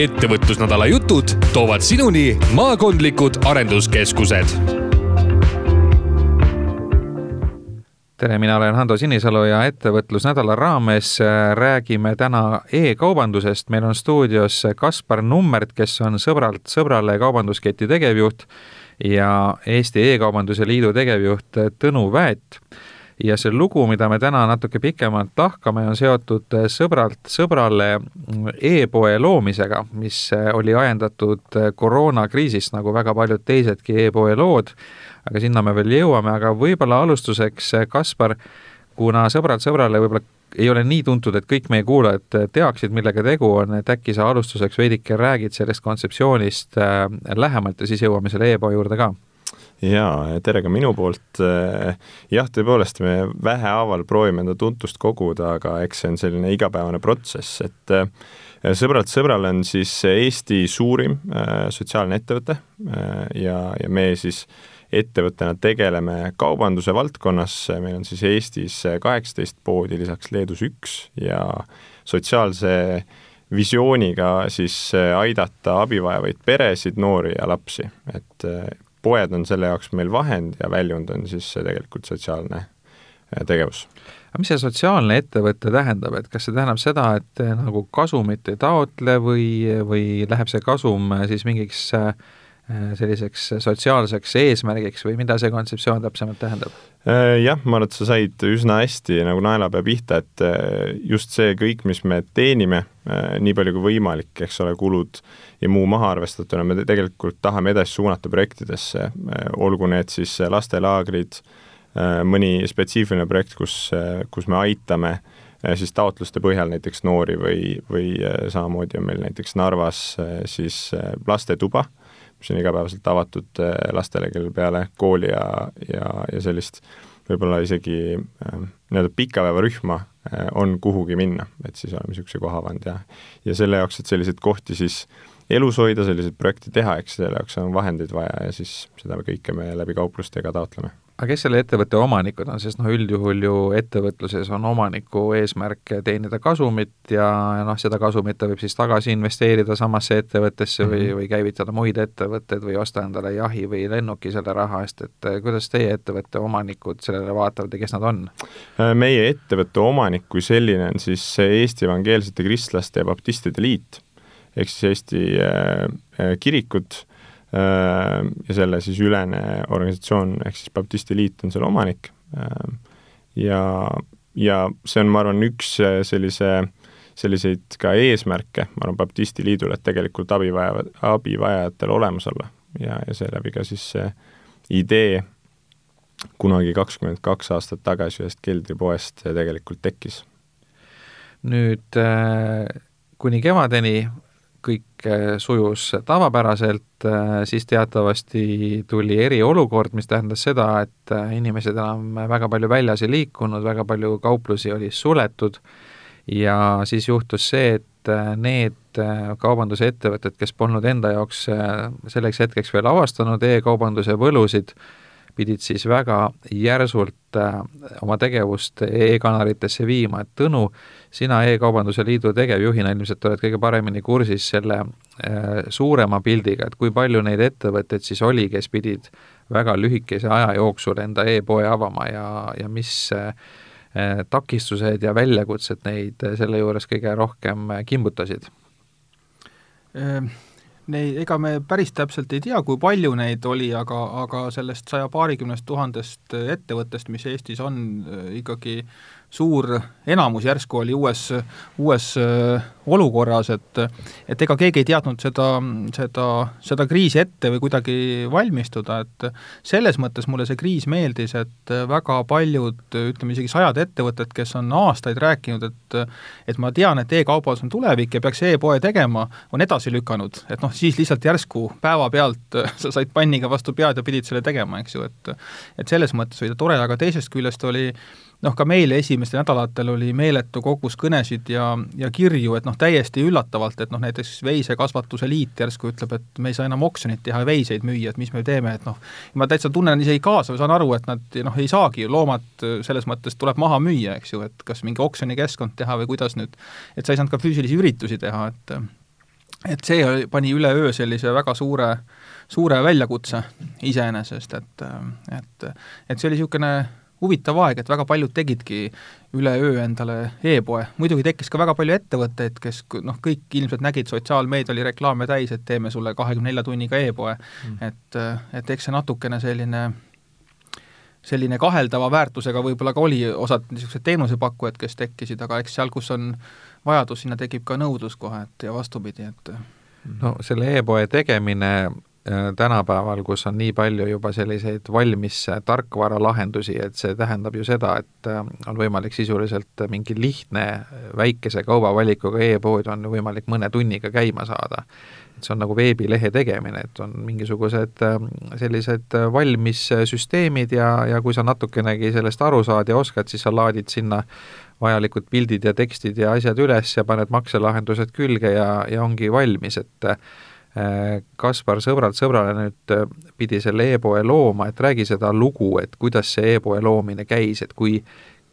ettevõtlusnädala jutud toovad sinuni maakondlikud arenduskeskused tere, mina olen Hando Sinisalu ja ettevõtlusnädala raames äh, räägime täna e-kaubandusest. meil on stuudios Kaspar Nummert, kes on Sõbralt sõbrale kaubandusketi tegevjuht ja Eesti E-kaubanduse Liidu tegevjuht Tõnu Väet. Ja see lugu, mida me täna natuke pikemalt lahkame, on seotud Sõbralt sõbrale e-poe loomisega, mis oli ajendatud koroonakriisist, nagu väga paljud teisedki e-poe lood. Aga sinna me veel jõuame, aga võib-olla alustuseks, Kaspar, kuna Sõbrad sõbrale võib-olla ei ole nii tuntud, et kõik meie kuulajad teaksid, millega tegu on, et äkki sa alustuseks veidike räägid sellest kontseptsioonist äh, lähemalt ja siis jõuame selle e-poe juurde ka jaa, tere ka minu poolt. Äh, jah, tõepoolest, me vähehaaval proovime enda tuntust koguda, aga eks see on selline igapäevane protsess, et äh, sõbrad sõbrale on siis Eesti suurim sotsiaalne ettevõte ja, ja me siis äh, ettevõttena tegeleme kaubanduse valdkonnas, meil on siis Eestis kaheksateist poodi, lisaks Leedus üks ja sotsiaalse visiooniga siis aidata abivajavaid peresid, noori ja lapsi, et poed on selle jaoks meil vahend ja väljund on siis tegelikult sotsiaalne eh, tegevus. aga mis see sotsiaalne ettevõte tähendab, et kas see tähendab seda, et nagu kasumit ei taotle või, või läheb see kasum siis mingiks äh, Äh, selliseks sotsiaalseks eesmärgiks või mida see kontseptsioon täpsemalt tähendab? Äh, jah, ma arvan, et sa said üsna hästi nagu naelapea pihta, et äh, just see kõik, mis me teenime, nii palju kui võimalik, eks ole, kulud ja muu maha arvestatuna, me tegelikult tahame edasi suunata projektidesse, olgu need siis lastelaagrid, mõni spetsiifiline projekt, kus, kus me aitame siis taotluste põhjal näiteks noori või, või samamoodi on meil näiteks Narvas siis lastetuba mis on igapäevaselt avatud äh, lastele, kellel peale kooli ja, ja, ja sellist võib-olla isegi äh, nii-öelda pikapäevarühma äh, on kuhugi minna, et siis oleme niisuguse koha pannud ja ja selle jaoks, et selliseid kohti siis elus hoida, selliseid projekte teha, eks selle jaoks on vahendeid vaja ja siis seda kõike me läbi kauplustega taotleme aga kes selle ettevõtte omanikud on, sest noh, üldjuhul ju ettevõtluses on omaniku eesmärk teenida kasumit ja, ja noh, seda kasumit ta võib siis tagasi investeerida samasse ettevõttesse või, mhm. või käivitada muid ettevõtteid või osta endale jahi või lennuki selle raha eest, et eh, kuidas teie ettevõtte omanikud sellele vaatavad ja kes nad on? Äh, meie ettevõtte omanik kui selline on siis Eesti Evangeelsete Kristlaste ja Baptistide Liit, ehk siis Eesti äh, äh kirikud Äh, ja selle siis ülene organisatsioon, ehk siis Baptisti Liit on selle omanik. Äh, ja, ja see on, ma arvan, üks äh, sellise, selliseid ka eesmärke, ma arvan, Baptisti Liidul, et tegelikult abivaja, abivajajatel olemas olla. Ja, ja seeläbi ka siis see idee kunagi kakskümmend kaks aastat tagasi ühest keldripoest tegelikult tekkis. nüüd kuni kevadeni kõik äh, sujus tavapäraselt, äh, siis teatavasti tuli eriolukord, mis tähendas seda, et äh, inimesed enam väga palju väljas ei liikunud, väga palju kauplusi oli suletud ja siis juhtus see, et need kaubandusettevõtted, kes polnud enda jaoks selleks hetkeks veel avastanud e-kaubanduse võlusid, pidid siis väga järsult oma tegevust e-kanalitesse viima, et Tõnu, sina E-kaubanduse Liidu tegevjuhina ilmselt oled kõige paremini kursis selle äh, suurema pildiga, et kui palju neid ettevõtteid siis oli, kes pidid väga lühikese aja jooksul enda e-poe avama ja, ja mis äh, takistused ja väljakutsed neid selle juures kõige rohkem kimbutasid? Ehm, neid, ega me päris täpselt ei tea, kui palju neid oli, aga, aga sellest saja paarikümnest tuhandest ettevõttest, mis Eestis on, ikkagi äh, suur enamus järsku oli uues, uues äh, olukorras, et et ega keegi ei teadnud seda, seda, seda kriisi ette või kuidagi valmistuda, et selles mõttes mulle see kriis meeldis, et väga paljud, ütleme isegi sajad ettevõtted, kes on aastaid rääkinud, et et ma tean, et e-kaubandus on tulevik ja peaks e-poe tegema, on edasi lükanud, et noh, siis lihtsalt järsku päevapealt sa said panniga vastu pead ja pidid selle tegema, eks ju, et et selles mõttes oli ta tore, aga teisest küljest oli noh, ka meil esimestel nädalatel oli meeletu kogus kõnesid ja, ja kirju, et noh, täiesti üllatavalt, et noh, näiteks Veisekasvatuse Liit järsku ütleb, et me ei saa enam oksjonit teha ja veiseid müüa, et mis me teeme, et noh, ma täitsa tunnen isegi kaasa või saan aru, et nad noh, ei saagi, loomad selles mõttes tuleb maha müüa, eks ju, et kas mingi oksjonikeskkond teha või kuidas nüüd, et sa ei saanud ka füüsilisi üritusi teha, et et see oli, pani üleöö sellise väga suure, suure väljakutse iseenesest, et, et, et see oli niisugune huvitav aeg, et väga paljud tegidki üleöö endale e-poe, muidugi tekkis ka väga palju ettevõtteid, kes noh, kõik ilmselt nägid, sotsiaalmeedia oli reklaame täis, et teeme sulle kahekümne nelja tunniga e-poe mm., et, et eks see natukene selline selline kaheldava väärtusega võib-olla ka oli osad niisugused teenusepakkujad, kes tekkisid, aga eks seal, kus on vajadus, sinna tekib ka nõudlus kohe, et ja vastupidi, et no selle e-poe tegemine Äh, tänapäeval, kus on nii palju juba selliseid valmis äh, tarkvaralahendusi, et see tähendab ju seda, et äh, on võimalik sisuliselt mingi lihtne väikese kaubavalikuga e-pood on võimalik mõne tunniga käima saada. et see on nagu veebilehe tegemine, et on mingisugused sellised valmis süsteemid ja, ja kui sa natukenegi sellest aru saad ja oskad, siis sa laadid sinna vajalikud pildid ja tekstid ja asjad üles ja paned makselahendused külge ja, ja ongi valmis, et Äh, Kaspar sõbralt sõbrale nüüd äh, pidi selle e-poe looma, et räägi seda lugu, et kuidas see e-poe loomine käis, et kui,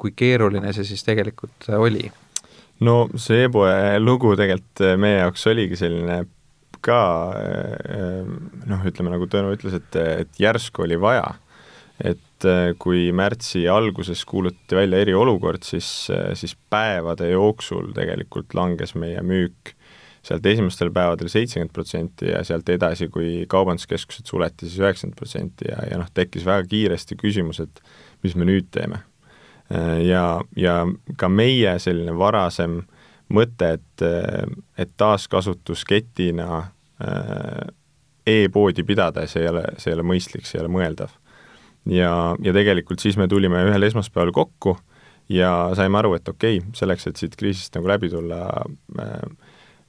kui keeruline see siis tegelikult äh, oli? no see e-poe lugu tegelikult meie jaoks oligi selline ka noh, ütleme nagu Tõnu ütles, et, et järsku oli vaja. et kui märtsi alguses kuulutati välja eriolukord, siis, siis päevade jooksul tegelikult langes meie müük sealt esimestel päevadel seitsekümmend protsenti ja sealt edasi, kui kaubanduskeskused suleti, siis üheksakümmend protsenti ja, ja noh, tekkis väga kiiresti küsimus, et mis me nüüd teeme. Ja, ja ka meie selline varasem mõte, et, et taaskasutusketina äh, e-poodi pidada, see ei ole, see ei ole mõistlik, see ei ole mõeldav. ja, ja tegelikult siis me tulime ühel esmaspäeval kokku ja saime aru, et okei okay,, selleks, et siit kriisist nagu läbi tulla äh,,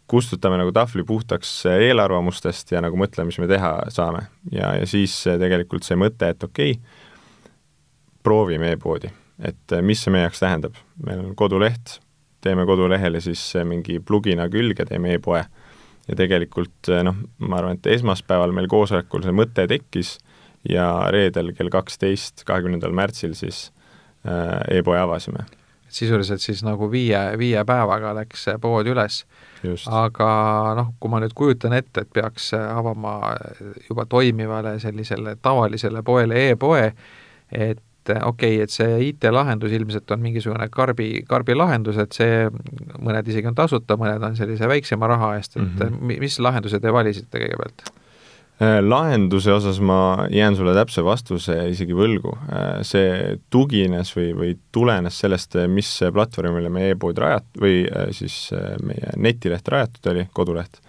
kustutame nagu tahvli puhtaks eelarvamustest ja nagu mõtleme, mis me teha saame. ja, ja siis tegelikult see mõte, et okei okay,, proovime e-poodi, et mis see meie jaoks tähendab. meil on koduleht, teeme kodulehele siis mingi plugina külge, teeme e-poe. ja tegelikult noh, ma arvan, et esmaspäeval meil koosolekul see mõte tekkis ja reedel kell kaksteist, kahekümnendal märtsil siis e-poe avasime. Sisuliselt siis nagu viie, viie päevaga läks pood üles aga noh, kui ma nüüd kujutan ette, et peaks avama juba toimivale sellisele tavalisele poele e-poe, et okei okay,, et see IT-lahendus ilmselt on mingisugune karbi, karbi lahendus, et see, mõned isegi on tasuta, mõned on sellise väiksema raha eest, et mm -hmm. mis lahenduse te valisite kõigepealt? Äh, lahenduse osas ma jään sulle täpse vastuse isegi võlgu. Äh, see tugines või, või tulenes sellest, mis platvormile meie e-pood rajat- või äh, siis meie netileht rajatud oli, koduleht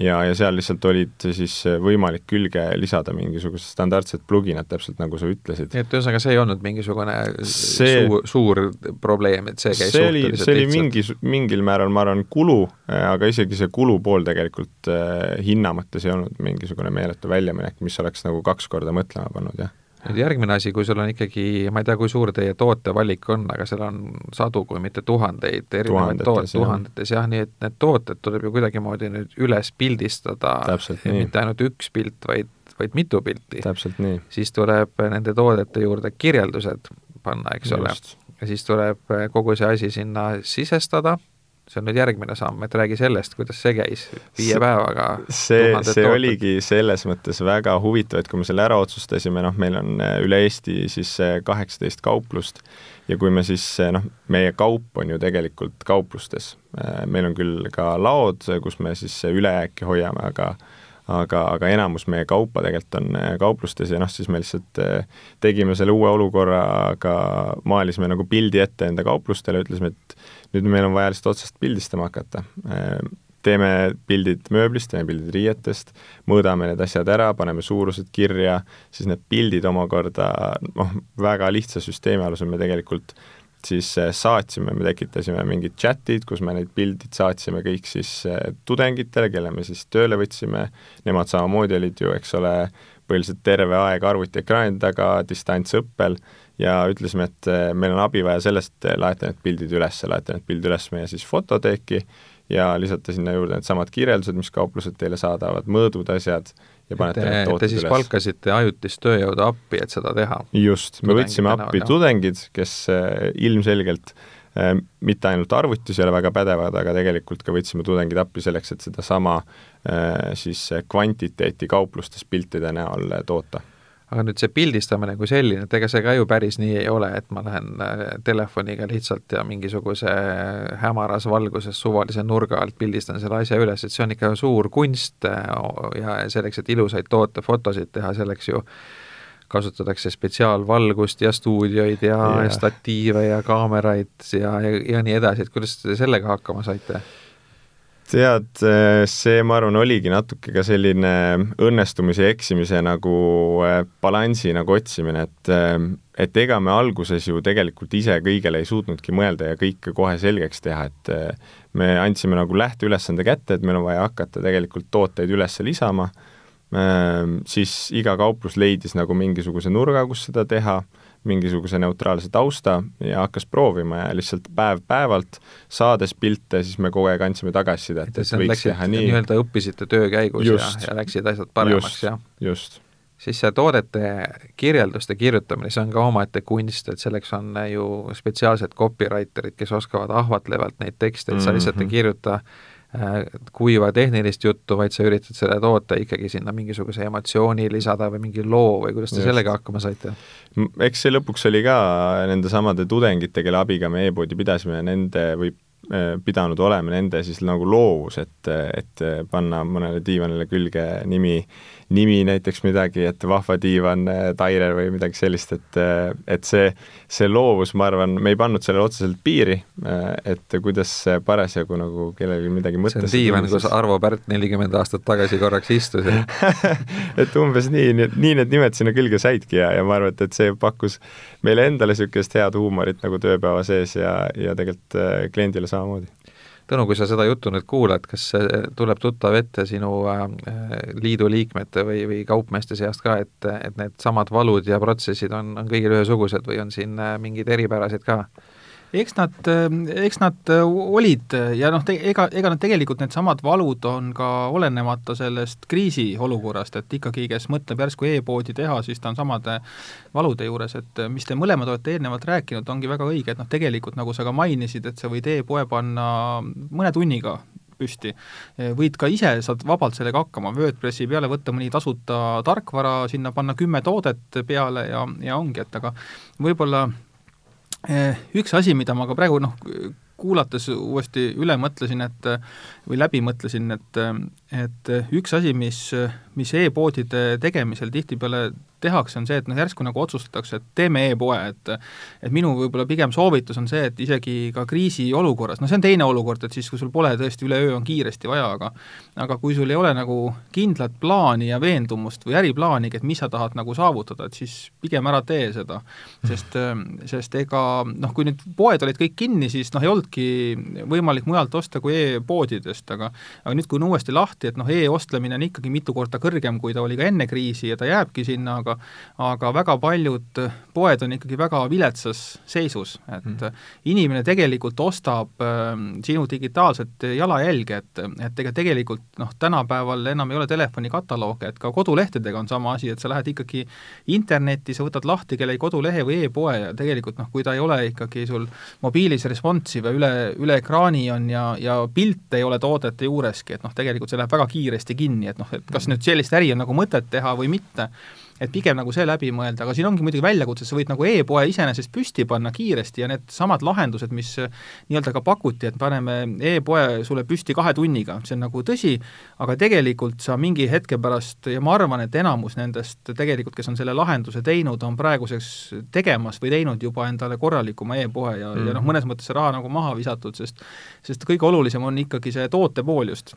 ja, ja seal lihtsalt olid siis võimalik külge lisada mingisugused standardsed pluginad, täpselt nagu sa ütlesid. et ühesõnaga, see ei olnud mingisugune see, suur, suur probleem, et see käis see oli, see oli mingi, mingil määral, ma arvan, kulu, aga isegi see kulupool tegelikult eh, hinna mõttes ei olnud mingisugune meeletu väljaminek, mis oleks nagu kaks korda mõtlema pannud, jah nüüd järgmine asi, kui sul on ikkagi, ma ei tea, kui suur teie tootevalik on, aga seal on sadu, kui mitte tuhandeid erinevaid tooteid, tuhandetes jah, nii et need tooted tuleb ju kuidagimoodi nüüd üles pildistada, mitte ainult üks pilt, vaid, vaid mitu pilti. siis tuleb nende toodete juurde kirjeldused panna, eks Just. ole. ja siis tuleb kogu see asi sinna sisestada see on nüüd järgmine samm, et räägi sellest, kuidas see käis viie päevaga. see, see tooted. oligi selles mõttes väga huvitav, et kui me selle ära otsustasime, noh, meil on äh, üle Eesti siis äh, kaheksateist kauplust ja kui me siis äh, noh, meie kaup on ju tegelikult kauplustes, meil on küll ka laod, kus me siis ülejääki hoiame, aga aga, aga enamus meie kaupa tegelikult on kauplustes ja noh, siis me lihtsalt tegime selle uue olukorraga, maalisime nagu pildi ette enda kauplustele, ütlesime, et nüüd meil on vaja lihtsalt otsast pildistama hakata. teeme pildid mööblist, teeme pildid riietest, mõõdame need asjad ära, paneme suurused kirja, siis need pildid omakorda, noh, väga lihtsa süsteemi alusel me tegelikult siis eh, saatsime, me tekitasime mingid chatid, kus me neid pildid saatsime kõik siis eh, tudengitele, kelle me siis tööle võtsime, nemad samamoodi olid ju, eks ole, põhiliselt terve aeg arvutiekraani taga distantsõppel ja ütlesime, et eh, meil on abi vaja sellest, laeta need pildid üles, laeta need pildid üles meie siis fototeeki ja lisata sinna juurde needsamad kirjeldused, mis kauplused teile saadavad, mõõdud, asjad ja panete need tooted üles. Te siis üles. palkasite ajutist tööjõudu appi, et seda teha? just, me võtsime appi tudengid, kes eh, ilmselgelt mitte ainult arvutis ei ole väga pädevad, aga tegelikult ka võtsime tudengid appi selleks, et sedasama siis kvantiteeti kauplustes piltide näol toota aga nüüd see pildistamine kui selline, et ega see ka ju päris nii ei ole, et ma lähen äh, telefoniga lihtsalt ja mingisuguse hämaras valguses suvalise nurga alt pildistan selle asja üles, et see on ikka suur kunst äh, ja selleks, et ilusaid tootefotosid teha, selleks ju kasutatakse spetsiaalvalgust ja stuudioid ja yeah. statiive ja kaameraid ja, ja, ja nii edasi, et kuidas te sellega hakkama saite? Tead, see, ma arvan, oligi natuke ka selline õnnestumise ja eksimise nagu äh, balansi nagu otsimine, et äh, et ega me alguses ju tegelikult ise kõigele ei suutnudki mõelda ja kõike kohe selgeks teha, et äh, me andsime nagu lähteülesande kätte, et meil on vaja hakata tegelikult tooteid üles lisama, siis iga kauplus leidis nagu mingisuguse nurga, kus seda teha mingisuguse neutraalse tausta ja hakkas proovima ja lihtsalt päev-päevalt, saades pilte, siis me kogu aeg andsime tagasisidet, et, võiks teha nii. nii-öelda õppisite töö käigus just, ja, ja läksid asjad paremaks, jah? just. siis see toodete kirjelduste kirjutamine, see on ka omaette kunst, et selleks on ju spetsiaalsed copywriter'id, kes oskavad ahvatlevalt neid tekste, et sa lihtsalt mm -hmm. ei kirjuta kuiva tehnilist juttu, vaid sa üritad selle toota ikkagi sinna mingisuguse emotsiooni lisada või mingi loo või kuidas te Just. sellega hakkama saite? eks see lõpuks oli ka nendesamade tudengite, kelle abiga me e-poodi pidasime, nende või äh, pidanud olema nende siis nagu loovus, et, et panna mõnele diivanile külge nimi nimi näiteks midagi, et vahva diivan, äh, Tairer või midagi sellist, et äh, et see, see loovus, ma arvan, me ei pannud sellele otseselt piiri, äh, et kuidas parasjagu nagu kellelgi midagi mõttes see on diivan, kus Arvo Pärt nelikümmend aastat tagasi korraks istus et umbes nii, nii, nii need nimed sinna külge saidki ja, ja ma arvan, et, et see pakkus meile endale niisugust head huumorit nagu tööpäeva sees ja, ja tegelikult kliendile samamoodi Tõnu, kui sa seda juttu nüüd kuulad, kas tuleb tuttav ette sinu äh, liidu liikmete või, või kaupmeeste seast ka, et, et needsamad valud ja protsessid on, on kõigil ühesugused või on siin äh, mingeid eripärasid ka? Eks nad, eks nad olid ja noh, ega, ega nad tegelikult needsamad valud on ka olenemata sellest kriisiolukorrast, et ikkagi, kes mõtleb järsku e-poodi teha, siis ta on samade valude juures, et mis te mõlemad olete eelnevalt rääkinud, ongi väga õige, et noh, tegelikult nagu sa ka mainisid, et sa võid e-poe panna mõne tunniga püsti. võid ka ise, saad vabalt sellega hakkama, WordPressi peale võtta mõni tasuta tarkvara, sinna panna kümme toodet peale ja, ja ongi, et aga võib-olla üks asi, mida ma ka praegu noh, kuulates uuesti üle mõtlesin, et või läbi mõtlesin, et et üks asi, mis, mis e-poodide tegemisel tihtipeale tehakse, on see, et noh, järsku nagu otsustatakse, et teeme e-poe, et et minu võib-olla pigem soovitus on see, et isegi ka kriisiolukorras, no see on teine olukord, et siis, kui sul pole tõesti üleöö on kiiresti vaja, aga aga kui sul ei ole nagu kindlat plaani ja veendumust või äriplaanigi, et mis sa tahad nagu saavutada, et siis pigem ära tee seda. sest, sest ega noh, kui nüüd poed olid kõik kinni, siis noh, ei olnudki võimalik mujalt osta kui e-poodidest, aga aga nüüd, kui on uuesti lahti, et noh, e-ostlemine on ikkagi mitu korda kõrgem, kui ta oli ka enne kriisi ja ta jääbki sinna, aga aga väga paljud poed on ikkagi väga viletsas seisus, et mm. inimene tegelikult ostab äh, sinu digitaalset jalajälge, et, et ega tegelikult noh, tänapäeval enam ei ole telefonikatalooge, et ka kodulehtedega on sama asi, et sa lähed ikkagi internetti, sa võtad lahti kellegi kodulehe või e-poe ja tegelikult noh, kui ta ei ole ikkagi sul mobiilis responsive üle, üle ekraani on ja, ja pilt ei ole toodete juureski, et noh, tegelikult see läheb väga kiiresti kinni, et noh, et kas nüüd sellist äri on nagu mõtet teha või mitte et pigem nagu see läbi mõelda, aga siin ongi muidugi väljakutse, sa võid nagu e-poe iseenesest püsti panna kiiresti ja needsamad lahendused, mis nii-öelda ka pakuti, et paneme e-poe sulle püsti kahe tunniga, see on nagu tõsi, aga tegelikult sa mingi hetke pärast ja ma arvan, et enamus nendest tegelikult, kes on selle lahenduse teinud, on praeguseks tegemas või teinud juba endale korralikuma e-poe ja mm., ja noh, mõnes mõttes see raha nagu maha visatud, sest sest kõige olulisem on ikkagi see toote pool just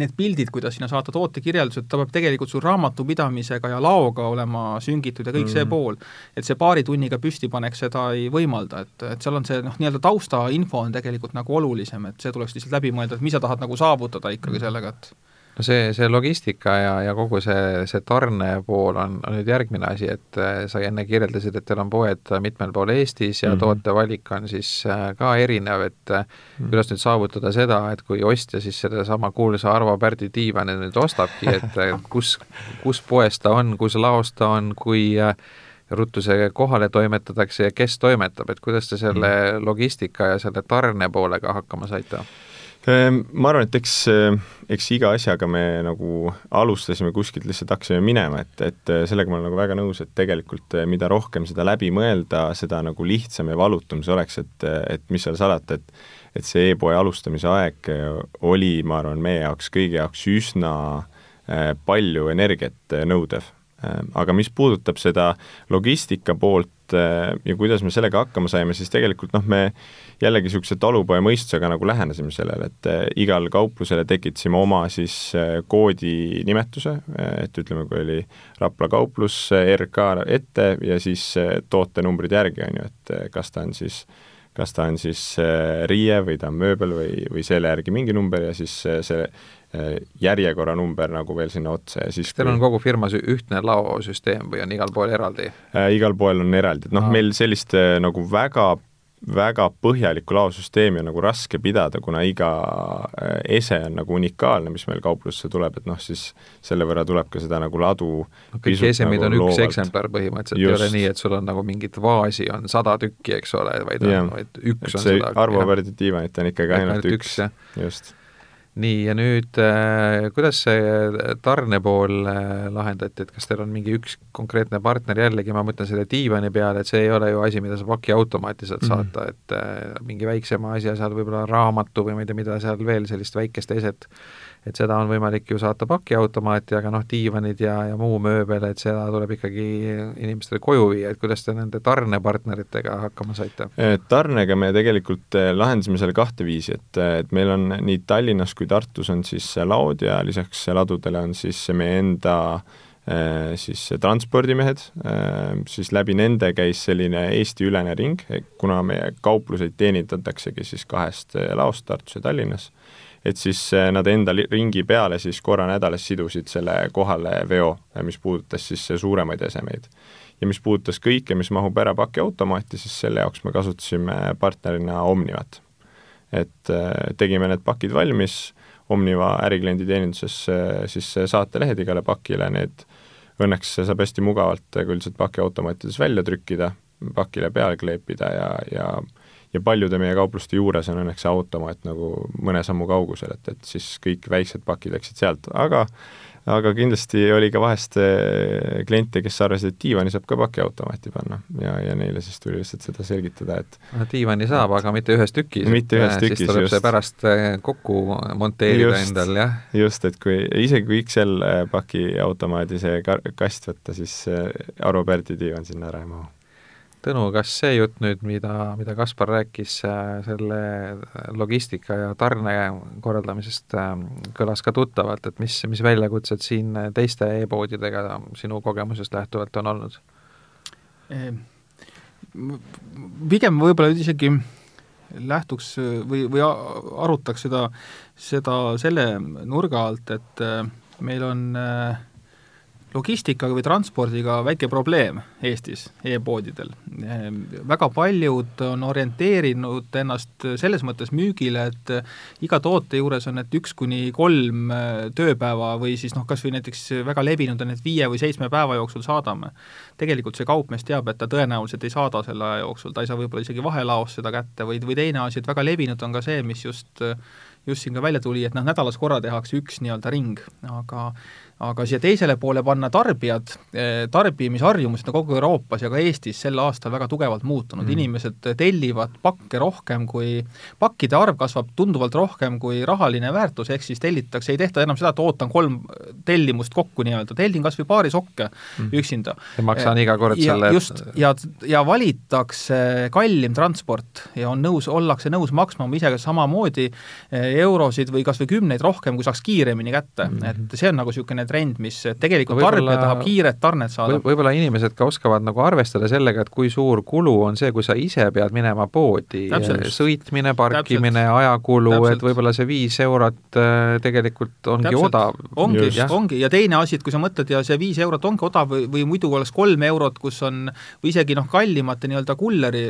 need pildid, kuidas sinna saata tootekirjeldused, ta peab tegelikult sul raamatupidamisega ja laoga olema süngitud ja kõik mm. see pool. et see paari tunniga püstipanek seda ei võimalda, et, et seal on see noh, nii-öelda taustainfo on tegelikult nagu olulisem, et see tuleks lihtsalt läbi mõelda, et mis sa tahad nagu saavutada ikkagi mm. sellega, et no see, see logistika ja, ja kogu see, see tarne pool on, on nüüd järgmine asi, et äh, sa enne kirjeldasid, et teil on poed mitmel pool Eestis ja mm -hmm. tootevalik on siis äh, ka erinev, et mm -hmm. kuidas nüüd saavutada seda, et kui ostja siis sedasama kuulsa Arvo Pärdi diivani nüüd ostabki, et kus, kus poes ta on, kus laos ta on, kui ruttu see kohale toimetatakse ja kes toimetab, et kuidas te selle mm. logistika ja selle tarne poolega hakkama saite? Ehm, ma arvan, et eks, eks iga asjaga me nagu alustasime kuskilt, lihtsalt hakkasime minema, et, et sellega ma olen nagu väga nõus, et tegelikult mida rohkem seda läbi mõelda, seda nagu lihtsam ja valutum see oleks, et, et mis seal salata, et et see e-poe alustamise aeg oli, ma arvan, meie jaoks, kõigi jaoks üsna eh, palju energiat nõudev. Ehm, aga mis puudutab seda logistika poolt eh, ja kuidas me sellega hakkama saime, siis tegelikult noh, me jällegi niisuguse talupoja mõistusega nagu lähenesime sellele, et eh, igal kauplusele tekitasime oma siis eh, koodinimetuse, et ütleme, kui oli Rapla kauplus, RK ette ja siis tootenumbrid järgi, on ju, et kas ta on siis kas ta on siis riie või ta on mööbel või, või selle järgi mingi number ja siis see Äh, järjekorranumber nagu veel sinna otsa ja siis Teil on kogu firmas ühtne laosüsteem või on igal pool eraldi äh,? Igal pool on eraldi, et noh, meil sellist äh, nagu väga väga põhjalikku laosüsteemi on nagu raske pidada, kuna iga äh, ese on nagu unikaalne, mis meil kauplusse tuleb, et noh, siis selle võrra tuleb ka seda nagu ladu no, kõik esemid nagu on loovalt. üks eksemplar põhimõtteliselt, ei ole nii, et sul on nagu mingit vaasi on sada tükki, eks ole, vaid on, vaid üks et on seda. Arvo Pärdi diivanit on ikkagi ainult, ainult üks, üks, just nii, ja nüüd äh, kuidas see tarne pool äh, lahendati, et kas teil on mingi üks konkreetne partner, jällegi ma mõtlen selle diivani peale, et see ei ole ju asi, mida saab pakiautomaati sealt mm -hmm. saata, et äh, mingi väiksema asja seal võib-olla raamatu või ma ei tea, mida seal veel, sellist väikest eset et seda on võimalik ju saata pakiautomaati, aga noh, diivanid ja, ja muu mööbel, et seda tuleb ikkagi inimestele koju viia, et kuidas te nende tarnepartneritega hakkama saite? tarnega me tegelikult eh, lahendasime selle kahte viisi, et, eh, et meil on nii Tallinnas kui Tartus on siis laod ja lisaks ladudele on siis meie enda siis transpordimehed, siis läbi nende käis selline Eesti-ülene ring, kuna meie kaupluseid teenindataksegi siis kahest laost Tartus ja Tallinnas et siis eh, nad enda ringi peale siis korra nädalas sidusid selle kohale veo, eh, mis puudutas siis suuremaid esemeid. ja mis puudutas kõike, mis mahub ära pakiautomaati, siis selle jaoks me kasutasime partnerina Omnivat. et eh, tegime need pakid valmis, Omniva ärikliendi teeninduses siis saatelehed igale pakile, need õnneks saab hästi mugavalt ka üldiselt pakiautomaatides välja trükkida, pakile peale kleepida ja, ja ja paljude meie kaupluste juures on õnneks see automaat nagu mõne sammu kaugusel, et, et siis kõik väiksed pakid läksid sealt, aga aga kindlasti oli ka vahest eh, kliente, kes arvasid, et diivani saab ka pakiautomaati panna ja, ja neile siis tuli lihtsalt seda selgitada, et no diivani saab, aga mitte ühes tükis. mitte ühes tükis, just. siis tuleb see pärast eh, kokku monteerida just, endal, jah. just, et kui, isegi kui XL eh, pakiautomaadi see kast võtta, siis Arvo Pärdi diivan sinna ära ei mahu Tõnu, kas see jutt nüüd, mida, mida Kaspar rääkis äh, selle logistika ja tarne korraldamisest, äh, kõlas ka tuttavalt, et mis, mis väljakutsed siin teiste e-poodidega sinu kogemusest lähtuvalt on olnud? Ehm, pigem võib-olla isegi lähtuks või, või arutaks seda, seda selle nurga alt, et äh, meil on äh, logistikaga või transpordiga väike probleem Eestis e-poodidel. Ehm, väga paljud on orienteerinud ennast selles mõttes müügile, et iga toote juures on, et üks kuni kolm äh, tööpäeva või siis noh, kas või näiteks väga levinud on, et viie või seitsme päeva jooksul saadame. tegelikult see kaupmees teab, et ta tõenäoliselt ei saada selle aja jooksul, ta ei saa võib-olla isegi vahelaos seda kätte või, või teine asi, et väga levinud on ka see, mis just just siin ka välja tuli, et noh, nädalas korra tehakse üks nii-öelda ring, aga aga siia teisele poole panna tarbijad, eh, tarbimisharjumused on kogu Euroopas ja ka Eestis sel aastal väga tugevalt muutunud mm., inimesed tellivad pakke rohkem kui, pakkide arv kasvab tunduvalt rohkem kui rahaline väärtus, ehk siis tellitakse, ei tehta enam seda, et ootan kolm tellimust kokku nii-öelda, tellin kas või paari sokke mm. üksinda. ja maksan iga kord ja, selle just, ja, ja valitakse kallim transport ja on nõus, ollakse nõus maksma ise samamoodi eh, eurosid või kas või kümneid rohkem, kui saaks kiiremini kätte mm, -hmm. et see on nagu niisugune trend, mis tegelikult tarbija tahab kiiret tarnet saada. võib-olla inimesed ka oskavad nagu arvestada sellega, et kui suur kulu on see, kui sa ise pead minema poodi, sõitmine, parkimine, ajakulu, et võib-olla see viis eurot äh, tegelikult ongi Täpselt. odav. ongi, ongi, ja teine asi, et kui sa mõtled ja see viis eurot ongi odav või, või muidu oleks kolm eurot, kus on, või isegi noh, kallimate nii-öelda kulleri,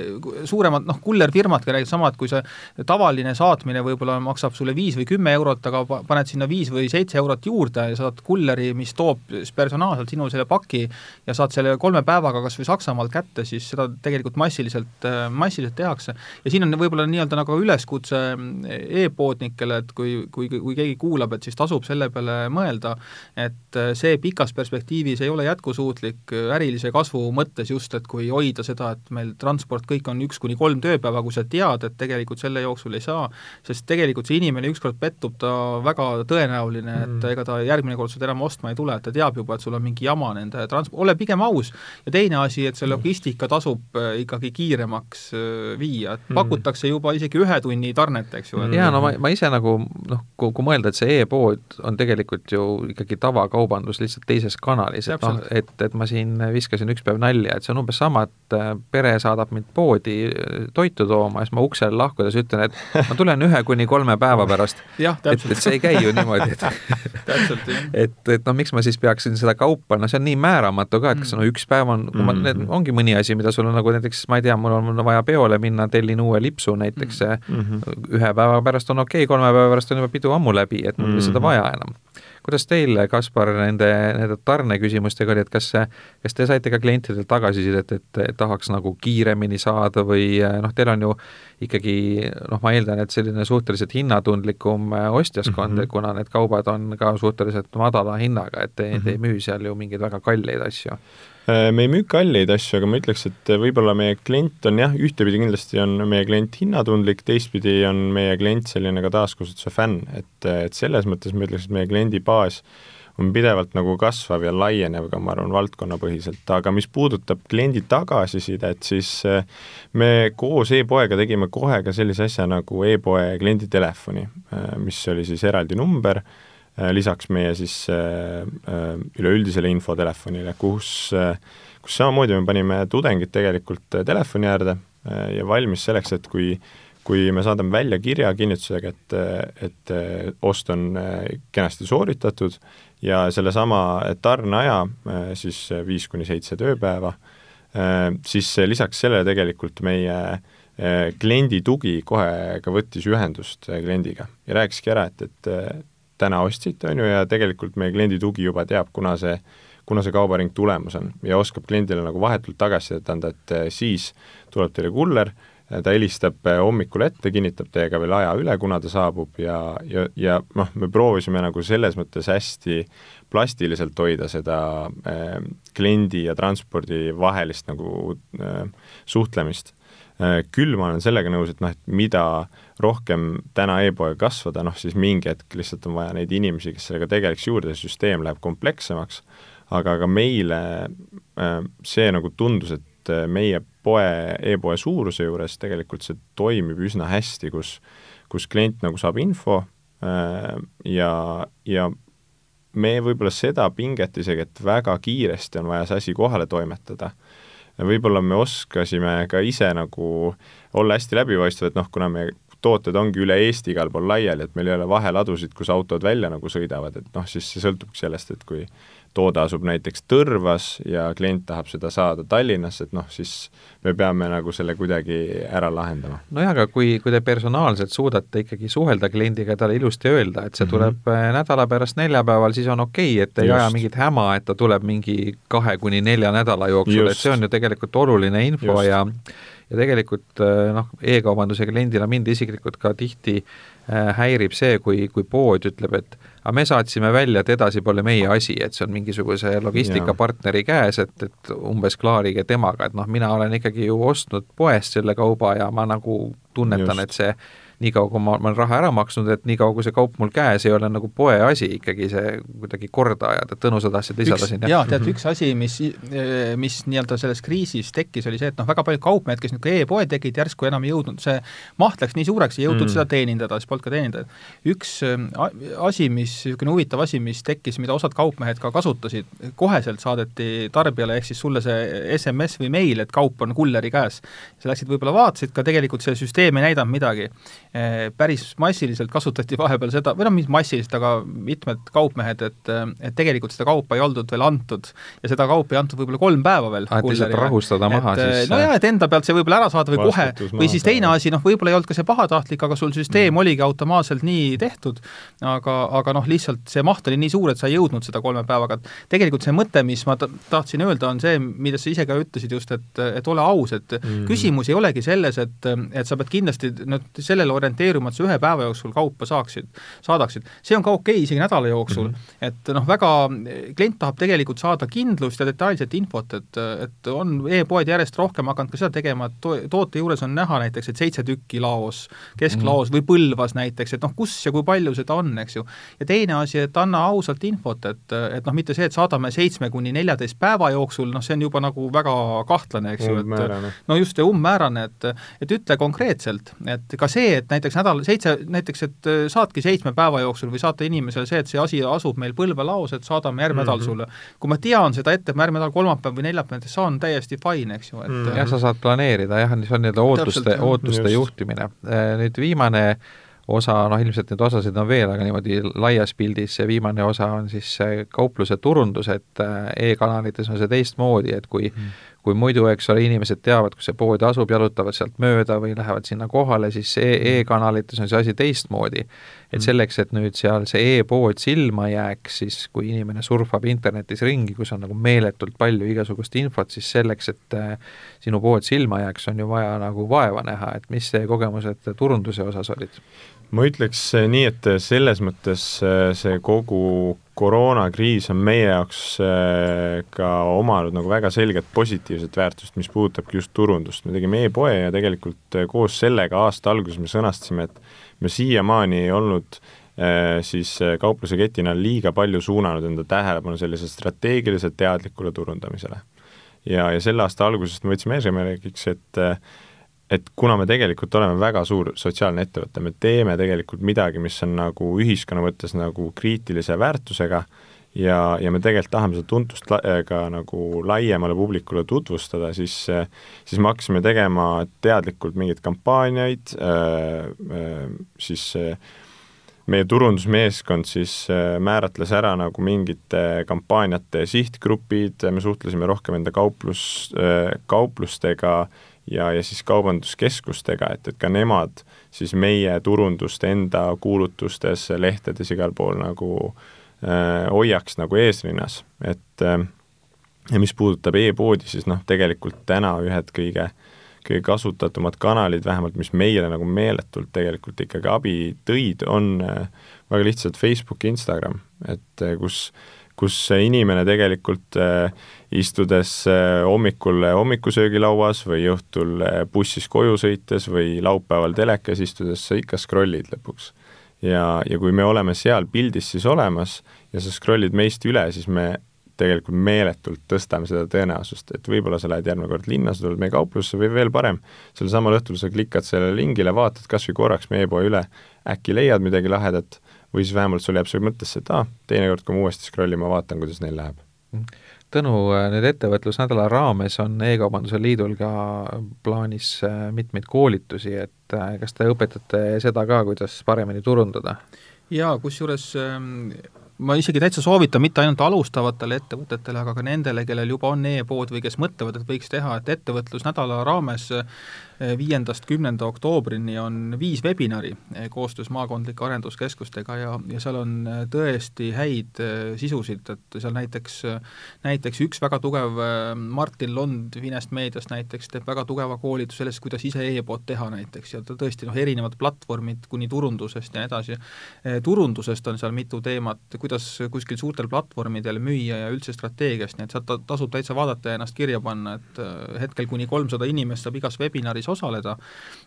suuremad noh, kullerfirmadki räägivad sama, et kui see tavaline saatmine võib-olla maksab sulle viis või kümme eurot, aga paned sinna viis või seitse eurot juurde ja saad kulleri kulleri, mis toob personaalselt sinu selle paki ja saad selle kolme päevaga kas või Saksamaalt kätte, siis seda tegelikult massiliselt, massiliselt tehakse. ja siin on võib-olla nii-öelda nagu üleskutse e-poodnikele, et kui, kui, kui keegi kuulab, et siis tasub selle peale mõelda, et see pikas perspektiivis ei ole jätkusuutlik ärilise kasvu mõttes just, et kui hoida seda, et meil transport kõik on üks kuni kolm tööpäeva, kui sa tead, et tegelikult selle jooksul ei saa, sest tegelikult see inimene ükskord pettub, ta väga tõenäoline, et mm. ega ta järgmine kord seda enam ostma ei tule, et ta teab juba, et sul on mingi jama nende trans-, ole pigem aus. ja teine asi, et see logistika tasub äh, ikkagi kiiremaks äh, viia, et mm. pakutakse juba isegi ühe tunni tarnet, eks ju. jaa, no ma, ma ise nagu noh, kui, kui mõelda, et see e-pood on tegelikult ju ikkagi tavakaubandus lihtsalt teises kanalis, et noh, et, et ma siin viskasin üks päev nalja, et see on umbes sama, et äh, pere saadab mind poodi toitu tooma ja siis ma uksel lahkudes ütlen, et ma tulen ühe kuni kolme päeva pärast. et, et see ei käi ju niimoodi, et et, et no miks ma siis peaksin seda kaupa, no see on nii määramatu ka, et kas mm. no üks päev on, kui ma, need mm. ongi mõni asi, mida sul on nagu näiteks, ma ei tea, mul on vaja peole minna, tellin uue lipsu näiteks mm, -hmm. ühe päeva pärast on okei okay,, kolme päeva pärast on juba pidu ammu läbi, et mul pole mm -hmm. seda vaja enam kuidas teil, Kaspar, nende, nende tarneküsimustega oli, et kas, kas te saite ka klientidelt tagasisidet, et, et, et tahaks nagu kiiremini saada või noh, teil on ju ikkagi noh, ma eeldan, et selline suhteliselt hinnatundlikum ostjaskond mm, -hmm. kuna need kaubad on ka suhteliselt madala hinnaga, et te mm, -hmm. te ei müü seal ju mingeid väga kalleid asju Äh, me ei müü kalleid asju, aga ma ütleks, et võib-olla meie klient on jah, ühtepidi kindlasti on meie klient hinnatundlik, teistpidi on meie klient selline ka taaskasutuse fänn, et, et selles mõttes ma ütleks, et meie kliendibaas on pidevalt nagu kasvav ja laienev ka, ma arvan, valdkonnapõhiselt, aga mis puudutab kliendi tagasisidet, siis äh, me koos e-poega tegime kohe ka sellise asja nagu e-poe klienditelefoni, äh, mis oli siis eraldi number, Äh, lisaks meie siis üleüldisele infotelefonile, kus, kus samamoodi me panime tudengid tegelikult telefoni äärde ja valmis selleks, et kui kui me saadame välja kirja kinnitusega, et, et ost on kenasti sooritatud ja sellesama tarneaja, siis viis kuni seitse tööpäeva, siis lisaks sellele tegelikult meie kliendi tugi kohe ka võttis ühendust kliendiga. Ja rääkiski ära, et, et täna ostsite, on ju, ja tegelikult meie kliendi tugi juba teab, kuna see, kuna see kaubaring tulemas on. Ja oskab kliendile nagu vahetult tagasisidet anda, et siis tuleb teile kuller, ta helistab eh, hommikul ette, kinnitab teiega veel aja üle, kuna ta saabub ja, ja, ja noh, me proovisime nagu selles mõttes hästi plastiliselt hoida seda äh, kliendi ja transpordi vahelist nagu äh, suhtlemist äh,. Küll ma olen sellega nõus, et noh, et mida rohkem täna e-poega kasvada, noh siis mingi hetk lihtsalt on vaja neid inimesi, kes sellega tegeleks juurde, süsteem läheb komplekssemaks, aga ka meile äh, see nagu tundus, et meie poe e, e-poe suuruse juures tegelikult see toimib üsna hästi, kus kus klient nagu saab info äh, ja, ja me võib-olla seda pinget isegi, et väga kiiresti on vaja see asi kohale toimetada, võib-olla me oskasime ka ise nagu olla hästi läbipaistvad, noh, kuna me tooted ongi üle Eesti igal pool laiali, et meil ei ole vaheladusid, kus autod välja nagu sõidavad, et noh, siis see sõltubki sellest, et kui toode asub näiteks Tõrvas ja klient tahab seda saada Tallinnasse, et noh, siis me peame nagu selle kuidagi ära lahendama. nojah, aga kui, kui te personaalselt suudate ikkagi suhelda kliendiga ja talle ilusti öelda, et see mhm. tuleb mm -hmm. nädala pärast neljapäeval, siis on okei okay,, et ei Just. aja mingit häma, et ta tuleb mingi kahe kuni nelja nädala jooksul, et see on ju tegelikult oluline info Just. ja ja tegelikult äh, noh, e-kaubanduse kliendina mind isiklikult ka tihti äh, häirib see, kui, kui pood ütleb, et aga me saatsime välja, et edasi pole meie asi, et see on mingisuguse logistikapartneri käes, et, et umbes klaarige temaga, et noh, mina olen ikkagi ju ostnud poest selle kauba ja ma nagu tunnetan, et see niikaua, kui ma, ma olen raha ära maksnud, et niikaua, kui see kaup mul käes ei ole nagu poe asi ikkagi see kuidagi korda ajada, et Tõnu, sa tahtsid lisada siin? jaa, tead, üks asi, mis, mis nii-öelda selles kriisis tekkis, oli see, et noh, väga paljud kaupmehed, kes niisugune e-poe tegid, järsku enam ei jõudnud, see maht läks nii suureks, ei jõudnud mm. seda teenindada, siis polnud ka teenindajaid. üks asi, mis, niisugune huvitav asi, mis tekkis, mida osad kaupmehed ka kasutasid, koheselt saadeti tarbijale, ehk siis sulle see SMS või meil, et kaup on kulleri käes. sa läksid võib-olla vaatasid ka, tegelikult see süsteem ei näidanud midagi päris massiliselt kasutati vahepeal seda, või noh, mitte massiliselt, aga mitmed kaupmehed, et et tegelikult seda kaupa ei oldud veel antud ja seda kaupa ei antud võib-olla kolm päeva veel. et lihtsalt rahustada maha et, siis? no jaa, et enda pealt see võib-olla ära saada või kohe, või siis teine asi, noh, võib-olla ei olnud ka see pahatahtlik, aga sul süsteem mm. oligi automaatselt nii tehtud, aga, aga noh, lihtsalt see maht oli nii suur, et sa ei jõudnud seda kolme päevaga. tegelikult see mõte, mis ma tahtsin öelda, on see, mida sa ise ka ütlesid just, et, et ole aus, et mm. küsimus ei olegi selles, et, et sa pead kindlasti nüüd sellele orienteeruma, et sa ühe päeva jooksul kaupa saaksid, saadaksid. see on ka okei okay, isegi nädala jooksul mm, -hmm. et noh, väga, klient tahab tegelikult saada kindlust ja detailset infot, et, et on e-poed järjest rohkem hakanud ka seda tegema, et to-, toote juures on näha näiteks, et seitse tükki laos, kesklaos mm -hmm. või Põlvas näiteks, et noh, kus ja kui palju seda on, eks ju. ja teine asi, et anna ausalt infot, et, et noh, mitte see, et saadame seitsme kuni neljateist päeva jooksul, noh, see on juba nagu väga kahtlane, eks ju, et no just, ja umbmäärane, et et ütle konkreetselt, et ka see, et näiteks nädal seitse, näiteks et äh, saatki seitsme päeva jooksul või saata inimesele see, et see asi asub meil põlvelaos, et saadame järgmine mm -hmm. nädal sulle. kui ma tean seda ette, et ma järgmine nädal kolmapäev või neljapäev näiteks saan, täiesti fine, eks ju, et mm -hmm. jah, sa saad planeerida jah, see on nii-öelda ootuste, ootuste just. juhtimine. Äh, nüüd viimane osa, noh ilmselt neid osasid on veel, aga niimoodi laias pildis see viimane osa on siis kaupluse turundus, et e-kanalites on see teistmoodi, et kui mm kui muidu, eks ole, inimesed teavad, kus see pood asub, jalutavad sealt mööda või lähevad sinna kohale, siis e e-kanalites on see asi teistmoodi. et mm. selleks, et nüüd seal see e-pood silma jääks, siis kui inimene surfab internetis ringi, kus on nagu meeletult palju igasugust infot, siis selleks, et äh, sinu pood silma jääks, on ju vaja nagu vaeva näha, et mis teie kogemused turunduse osas olid? Ma ütleks nii, et selles mõttes äh, see kogu koroonakriis on meie jaoks ka omanud nagu väga selget positiivset väärtust, mis puudutabki just turundust, me tegime e-poe ja tegelikult koos sellega aasta alguses me sõnastasime, et me siiamaani ei olnud siis kaupluse ketina liiga palju suunanud enda tähelepanu sellisele strateegiliselt teadlikule turundamisele. ja, ja selle aasta algusest me võtsime eesmärgiks, et et kuna me tegelikult oleme väga suur sotsiaalne ettevõte, me teeme tegelikult midagi, mis on nagu ühiskonna mõttes nagu kriitilise väärtusega ja, ja me tegelikult tahame seda tuntust la, ka nagu laiemale publikule tutvustada, siis, siis me hakkasime tegema teadlikult mingeid kampaaniaid äh,, äh, siis äh, meie turundusmeeskond siis äh, määratles ära nagu mingite kampaaniate sihtgrupid, me suhtlesime rohkem enda kauplus, äh, kauplustega ja, ja siis kaubanduskeskustega, et, et ka nemad siis meie turundust enda kuulutustes, lehtedes, igal pool nagu äh, hoiaks nagu eesrinnas, et äh, ja mis puudutab e-poodi, siis noh, tegelikult täna ühed kõige kõige kasutatumad kanalid, vähemalt mis meile nagu meeletult tegelikult ikkagi abi tõid, on äh, väga lihtsalt Facebook Instagram, et äh, kus kus inimene tegelikult äh, istudes äh, hommikul hommikusöögilauas või õhtul bussis koju sõites või laupäeval telekas istudes, sa ikka scroll'id lõpuks. ja, ja kui me oleme seal pildis siis olemas ja sa scroll'id meist üle, siis me tegelikult meeletult tõstame seda tõenäosust, et võib-olla sa lähed järgmine kord linna, sa tuled meie kauplusse või veel parem, sel samal õhtul sa klikad sellele lingile, vaatad kas või korraks meie poe üle, äkki leiad midagi lahedat või siis vähemalt sul jääb see mõttesse, et aa ah,, teinekord, kui ma uuesti scroll ima vaatan, kuidas neil läheb. Tõnu, nüüd ettevõtlusnädala raames on E-kaubanduse Liidul ka plaanis äh, mitmeid koolitusi, et äh, kas te õpetate seda ka, kuidas paremini turundada? jaa, kusjuures ähm, ma isegi täitsa soovitan mitte ainult alustavatele ettevõtetele, aga ka nendele, kellel juba on e-pood või kes mõtlevad, et võiks teha, et ettevõtlusnädala raames viiendast kümnenda oktoobrini on viis webinari eh, koostöös maakondlike arenduskeskustega ja, ja seal on eh, tõesti häid eh, sisusid, et seal näiteks, näiteks üks väga tugev Martin Lond Finest meediast näiteks teeb väga tugeva koolituse sellest, kuidas ise e-pood teha näiteks ja ta tõesti noh, erinevad platvormid kuni turundusest ja nii edasi. turundusest on seal mitu teemat, kuidas kuskil suurtel platvormidel müüa ja üldse strateegiast, nii et sealt tasub täitsa vaadata ja ennast kirja panna, et hetkel kuni kolmsada inimest saab igas webinaris siis osaleda,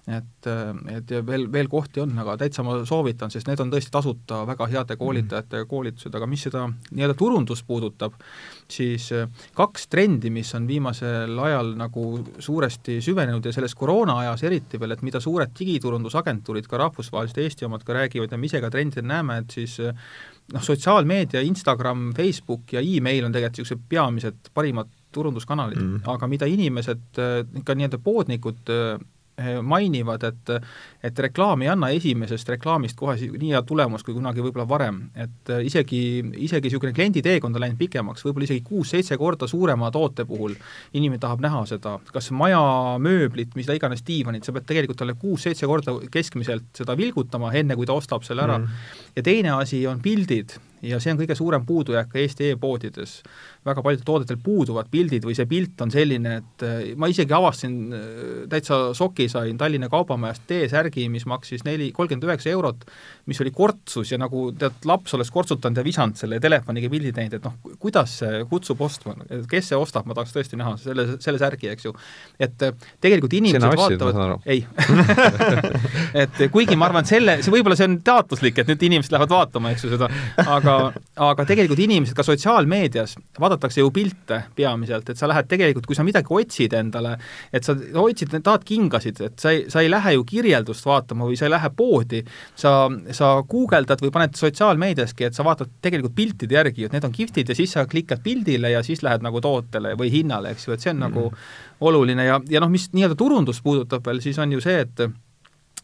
et, et ja veel, veel kohti on, aga täitsa ma soovitan, sest need on tõesti tasuta väga heade koolitajate koolitused, aga mis seda nii-öelda turundust puudutab, siis äh, kaks trendi, mis on viimasel ajal nagu suuresti süvenenud ja selles koroonaajas eriti veel, et mida suured digiturundusagentuurid, ka rahvusvahelised Eesti omad ka räägivad ja me ise ka trendidel näeme, et siis äh, noh, sotsiaalmeedia, Instagram, Facebook ja email on tegelikult niisugused peamised parimad turunduskanalid mm., aga mida inimesed, äh, ikka nii-öelda poodnikud äh, mainivad, et et reklaam ei anna esimesest reklaamist kohe nii head tulemust kui kunagi võib-olla varem, et isegi, isegi niisugune klienditeekond on läinud pikemaks, võib-olla isegi kuus-seitse korda suurema toote puhul inimene tahab näha seda, kas majamööblit, mida iganes, diivanit, sa pead tegelikult talle kuus-seitse korda keskmiselt seda vilgutama, enne kui ta ostab selle ära. Mm.. ja teine asi on pildid ja see on kõige suurem puudujääk ka Eesti e-poodides. väga paljudel toodetel puuduvad pildid või see pilt on selline, et äh, ma isegi avastasin, äh, täitsa šoki sain Tallinna Kaubamajast T-särgi, mis maksis neli, kolmkümmend üheksa eurot, mis oli kortsus ja nagu tead, laps oleks kortsutanud ja visanud selle telefoniga pildi teinud, et noh, kuidas see kutsub ostma, kes see ostab, ma tahaks tõesti näha selle, selle särgi, eks ju. et äh, tegelikult inimesed vaatavad, ei et kuigi ma arvan, et selle, see võib-olla see on teaduslik, et nüüd inimesed lähevad vaatama, eks ju, seda, aga aga, aga tegelikult inimesed ka sotsiaalmeedias, vaadatakse ju pilte peamiselt, et sa lähed tegelikult, kui sa midagi otsid endale, et sa otsid, tahad kingasid, et sa ei, sa ei lähe ju kirjeldust vaatama või sa ei lähe poodi, sa, sa guugeldad või paned sotsiaalmeediaski, et sa vaatad tegelikult piltide järgi, et need on kihvtid ja siis sa klikad pildile ja siis lähed nagu tootele või hinnale, eks ju, et see on mm. nagu oluline ja, ja noh, mis nii-öelda turundust puudutab veel, siis on ju see, et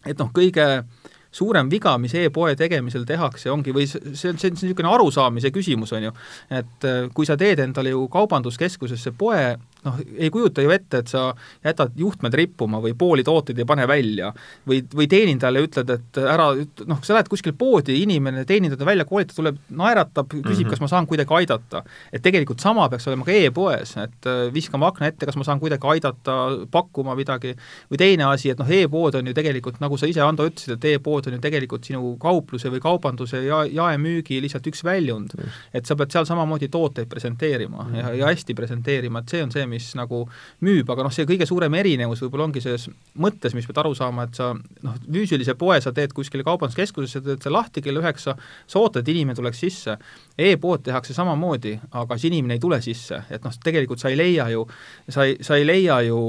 et noh, kõige äh, suurem viga, mis e-poe tegemisel tehakse, ongi, või see, see on, see on niisugune arusaamise küsimus, on ju, et äh, kui sa teed endale ju kaubanduskeskusesse poe, noh, ei kujuta ju ette, et sa jätad juhtmed rippuma või pooli tooteid ei pane välja või, või teenindajale ütled, et ära, noh, sa lähed kuskile poodi, inimene, teenindaja välja koolitab, tuleb, naeratab, küsib mm, -hmm. kas ma saan kuidagi aidata. et tegelikult sama peaks olema ka e-poes, et äh, viskame akna ette, kas ma saan kuidagi aidata, pakkuma midagi, või teine asi, et noh, e-pood on ju tegelikult, nagu sa ise, Ando, ütlesid, et e-pood on ju tegelikult sinu kaupluse või kaubanduse ja jaemüügi lihtsalt üks väljund. et sa pead seal samamoodi tooteid presenteerima mm -hmm. ja, ja hästi presenteerima, et see on see, mis nagu müüb, aga noh, see kõige suurem erinevus võib-olla ongi selles mõttes, mis pead aru saama, et sa noh, füüsilise poe sa teed kuskile kaubanduskeskusesse, teed selle lahti kell üheksa, sa ootad, et inimene tuleks sisse e. e-pood tehakse samamoodi, aga siis inimene ei tule sisse, et noh, tegelikult sa ei leia ju, sa ei, sa ei leia ju,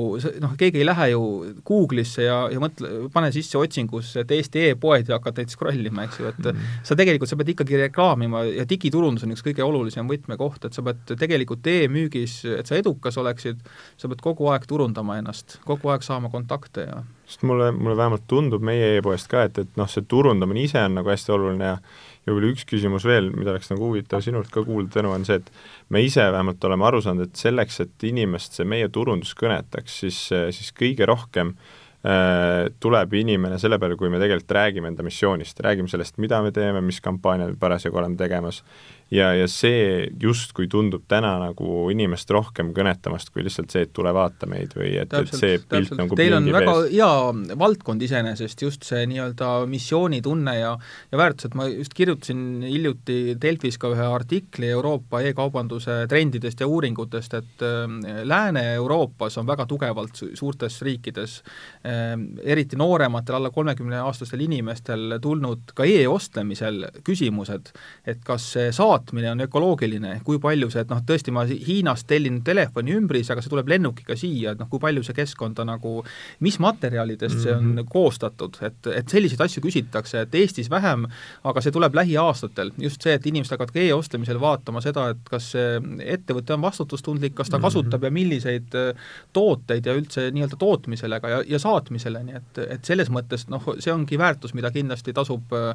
noh, keegi ei lähe ju Google'isse ja, ja mõtle, pane sisse otsingusse, et Eesti e-poed ja hakkad neid scroll ima, eks ju, et mm. sa tegelikult, sa pead ikkagi reklaamima ja digiturundus on üks kõige olulisem võtmekoht, et sa pead tegelikult e-müügis, et sa edukas oleks, oleksid, sa pead kogu aeg turundama ennast, kogu aeg saama kontakte ja sest mulle, mulle vähemalt tundub meie e-poest ka, et, et noh, see turundamine ise on nagu hästi oluline ja ja võib-olla üks küsimus veel, mida oleks nagu huvitav sinult ka kuulda, Tõnu, on see, et me ise vähemalt oleme aru saanud, et selleks, et inimest see meie turundus kõnetaks, siis, siis kõige rohkem äh, tuleb inimene selle peale, kui me tegelikult räägime enda missioonist, räägime sellest, mida me teeme, mis kampaaniad me parasjagu oleme tegemas ja, ja see justkui tundub täna nagu inimest rohkem kõnetamast kui lihtsalt see, et tule vaata meid või et, et see pilt täpselt. nagu Teil on väga ees. hea valdkond iseenesest, just see nii-öelda missioonitunne ja ja väärtused, ma just kirjutasin hiljuti Delfis ka ühe artikli Euroopa e-kaubanduse trendidest ja uuringutest, et äh, Lääne-Euroopas on väga tugevalt suurtes riikides äh,, eriti noorematel, alla kolmekümneaastastel inimestel tulnud ka e-ostlemisel küsimused, et kas see saab saatmine on ökoloogiline, kui palju see, et noh, tõesti ma Hiinast tellin telefoni ümbris, aga see tuleb lennukiga siia, et noh, kui palju see keskkonda nagu, mis materjalidest see on mm -hmm. koostatud, et, et selliseid asju küsitakse, et Eestis vähem, aga see tuleb lähiaastatel, just see, et inimesed hakkavad ka e-ostlemisel vaatama seda, et kas see ettevõte on vastutustundlik, kas ta mm -hmm. kasutab ja milliseid äh, tooteid ja üldse nii-öelda tootmisele ka ja, ja saatmisele, nii et, et selles mõttes noh, see ongi väärtus, mida kindlasti tasub äh,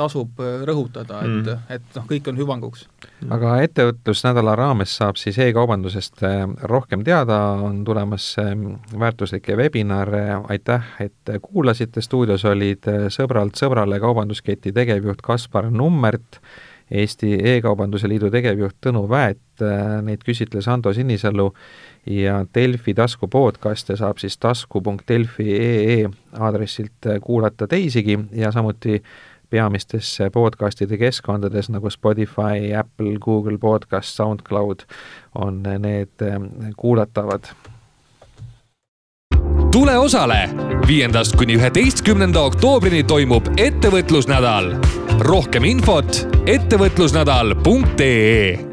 tasub äh, rõhutada, et mm., et noh, kõik on hüvanguks. aga ettevõtlusnädala raames saab siis e-kaubandusest äh, rohkem teada, on tulemas ähm, väärtuslikke webinare, aitäh, et kuulasite, stuudios olid äh, sõbralt sõbrale kaubandusketi tegevjuht Kaspar Nummert, Eesti E-kaubanduse Liidu tegevjuht Tõnu Väet, neid küsitles Ando Sinisalu ja Delfi tasku podcast'e saab siis tasku.delfi.ee aadressilt kuulata teisigi ja samuti peamistes podcastide keskkondades nagu Spotify, Apple, Google Podcast, SoundCloud on need eh, kuulatavad. tule osale, viiendast kuni üheteistkümnenda oktoobrini toimub ettevõtlusnädal. rohkem infot ettevõtlusnädal.ee